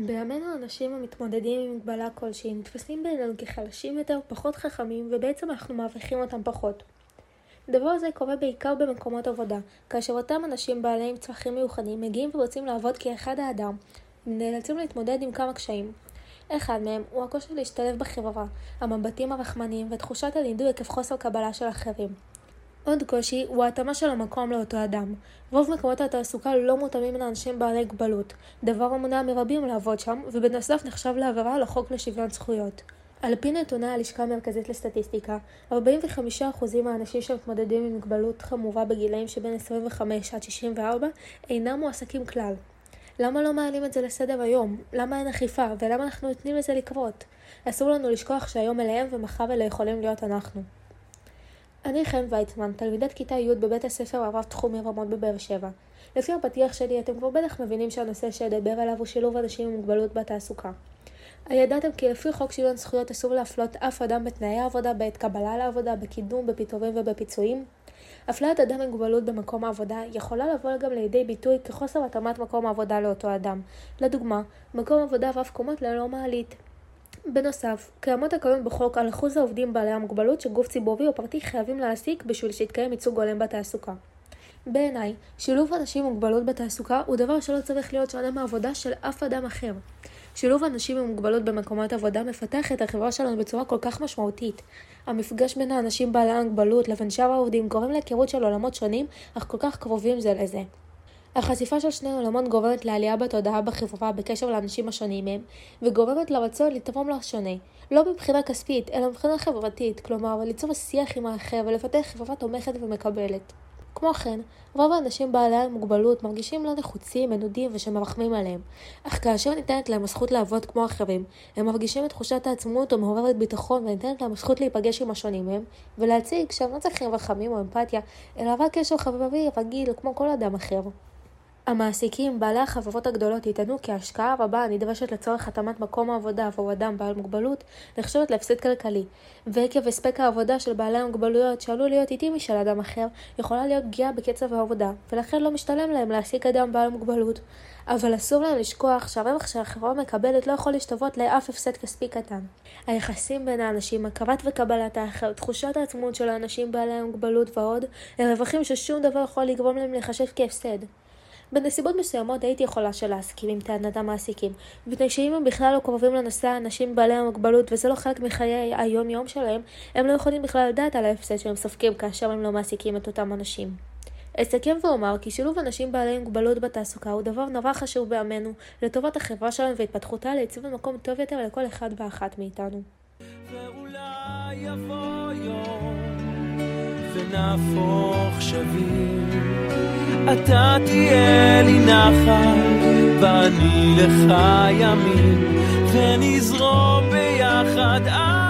בימינו אנשים המתמודדים עם מגבלה כלשהי נתפסים בעינינו כחלשים יותר, פחות חכמים, ובעצם אנחנו מעריכים אותם פחות. דבר זה קורה בעיקר במקומות עבודה, כאשר אותם אנשים בעלי צרכים מיוחדים מגיעים ורוצים לעבוד כאחד האדם, הם נאלצים להתמודד עם כמה קשיים. אחד מהם הוא הקושי להשתלב בחברה, המבטים הרחמניים ותחושת הנידוי עקב חוסר קבלה של אחרים. עוד קושי הוא ההתאמה של המקום לאותו אדם. רוב מקומות התעסוקה לא מותאמים לאנשים בעלי גבלות, דבר המונע מרבים לעבוד שם, ובנוסף נחשב לעבירה על החוק לשוויון זכויות. על פי נתוני הלשכה המרכזית לסטטיסטיקה, 45% מהאנשים שמתמודדים עם מגבלות חמורה בגילאים שבין 25 עד 64 אינם מועסקים כלל. למה לא מעלים את זה לסדר היום? למה אין אכיפה? ולמה אנחנו נותנים לזה לקרות? אסור לנו לשכוח שהיום אליהם ומחר אלה יכולים להיות אנחנו. אני חן ויצמן, תלמידת כיתה י' בבית הספר הרב תחומי רמות בבאר שבע. לפי הפתיח שלי אתם כבר בטח מבינים שהנושא שאדבר עליו הוא שילוב אנשים עם מוגבלות בתעסוקה. הידעתם כי לפי חוק שוויון זכויות אסור להפלות אף אדם בתנאי העבודה, בעת קבלה לעבודה, בקידום, בפיטורים ובפיצויים? הפליית אדם עם מוגבלות במקום העבודה יכולה לבוא גם לידי ביטוי כחוסר התאמת מקום העבודה לאותו אדם. לדוגמה, מקום עבודה רב קומות ללא מעלית. בנוסף, קיימות הקלות בחוק על אחוז העובדים בעלי המוגבלות שגוף ציבורי או פרטי חייבים להעסיק בשביל שיתקיים ייצוג הולם בתעסוקה. בעיניי, שילוב אנשים עם מוגבלות בתעסוקה הוא דבר שלא צריך להיות שונה מעבודה של אף אדם אחר. שילוב אנשים עם מוגבלות במקומות עבודה מפתח את החברה שלנו בצורה כל כך משמעותית. המפגש בין האנשים בעלי המוגבלות לבין שאר העובדים גורם להיכרות של עולמות שונים, אך כל כך קרובים זה לזה. החשיפה של שני עולמות גורמת לעלייה בתודעה בחברה בקשר לאנשים השונים מהם, וגורמת לרצון לתרום לשונה, לא מבחינה כספית, אלא מבחינה חברתית, כלומר ליצור שיח עם האחר ולפתח חברה תומכת ומקבלת. כמו כן, רוב האנשים בעלי המוגבלות מרגישים לא נחוצים, מנודים ושמרחמים עליהם, אך כאשר ניתנת להם הזכות לעבוד כמו אחרים, הם מרגישים את תחושת העצמאות המעוררת ביטחון וניתנת להם הזכות להיפגש עם השונים מהם, ולהציג שהם לא צריכים רחמים או אמפתיה, אלא רק קשר חברי רגיל כמו כל אדם אחר. המעסיקים, בעלי החברות הגדולות, יטענו כי ההשקעה הרבה הנדרשת לצורך התאמת מקום העבודה עבור אדם בעל מוגבלות נחשבת להפסד כלכלי, ועקב הספק העבודה של בעלי המוגבלויות שעלול להיות איטי משל אדם אחר, יכולה להיות פגיעה בקצב העבודה, ולכן לא משתלם להם להעסיק אדם בעל מוגבלות. אבל אסור להם לשכוח שהרווח שהחברה מקבלת לא יכול להשתוות לאף הפסד כספי קטן. היחסים בין האנשים, הכרת וקבלת האחר, תחושת העצמאות של האנשים בעלי המוגבלות ועוד, הם רווחים ששום דבר יכול לגרום להם להיחשב כהפסד. בנסיבות מסוימות הייתי יכולה שלהסכים עם טענת המעסיקים, מפני שאם הם בכלל לא קרובים לנושא האנשים בעלי המוגבלות וזה לא חלק מחיי היום יום שלהם, הם לא יכולים בכלל לדעת על ההפסד שהם סופגים כאשר הם לא מעסיקים את אותם אנשים. אסכם ואומר כי שילוב אנשים בעלי מוגבלות בתעסוקה הוא דבר נורא חשוב בימינו לטובת החברה שלנו והתפתחותה לעיצוב מקום טוב יותר לכל אחד ואחת מאיתנו. ואולי יבוא יום ונהפוך שווים אתה תהיה לי נחל, ואני לך ימין, ונזרום ביחד עד.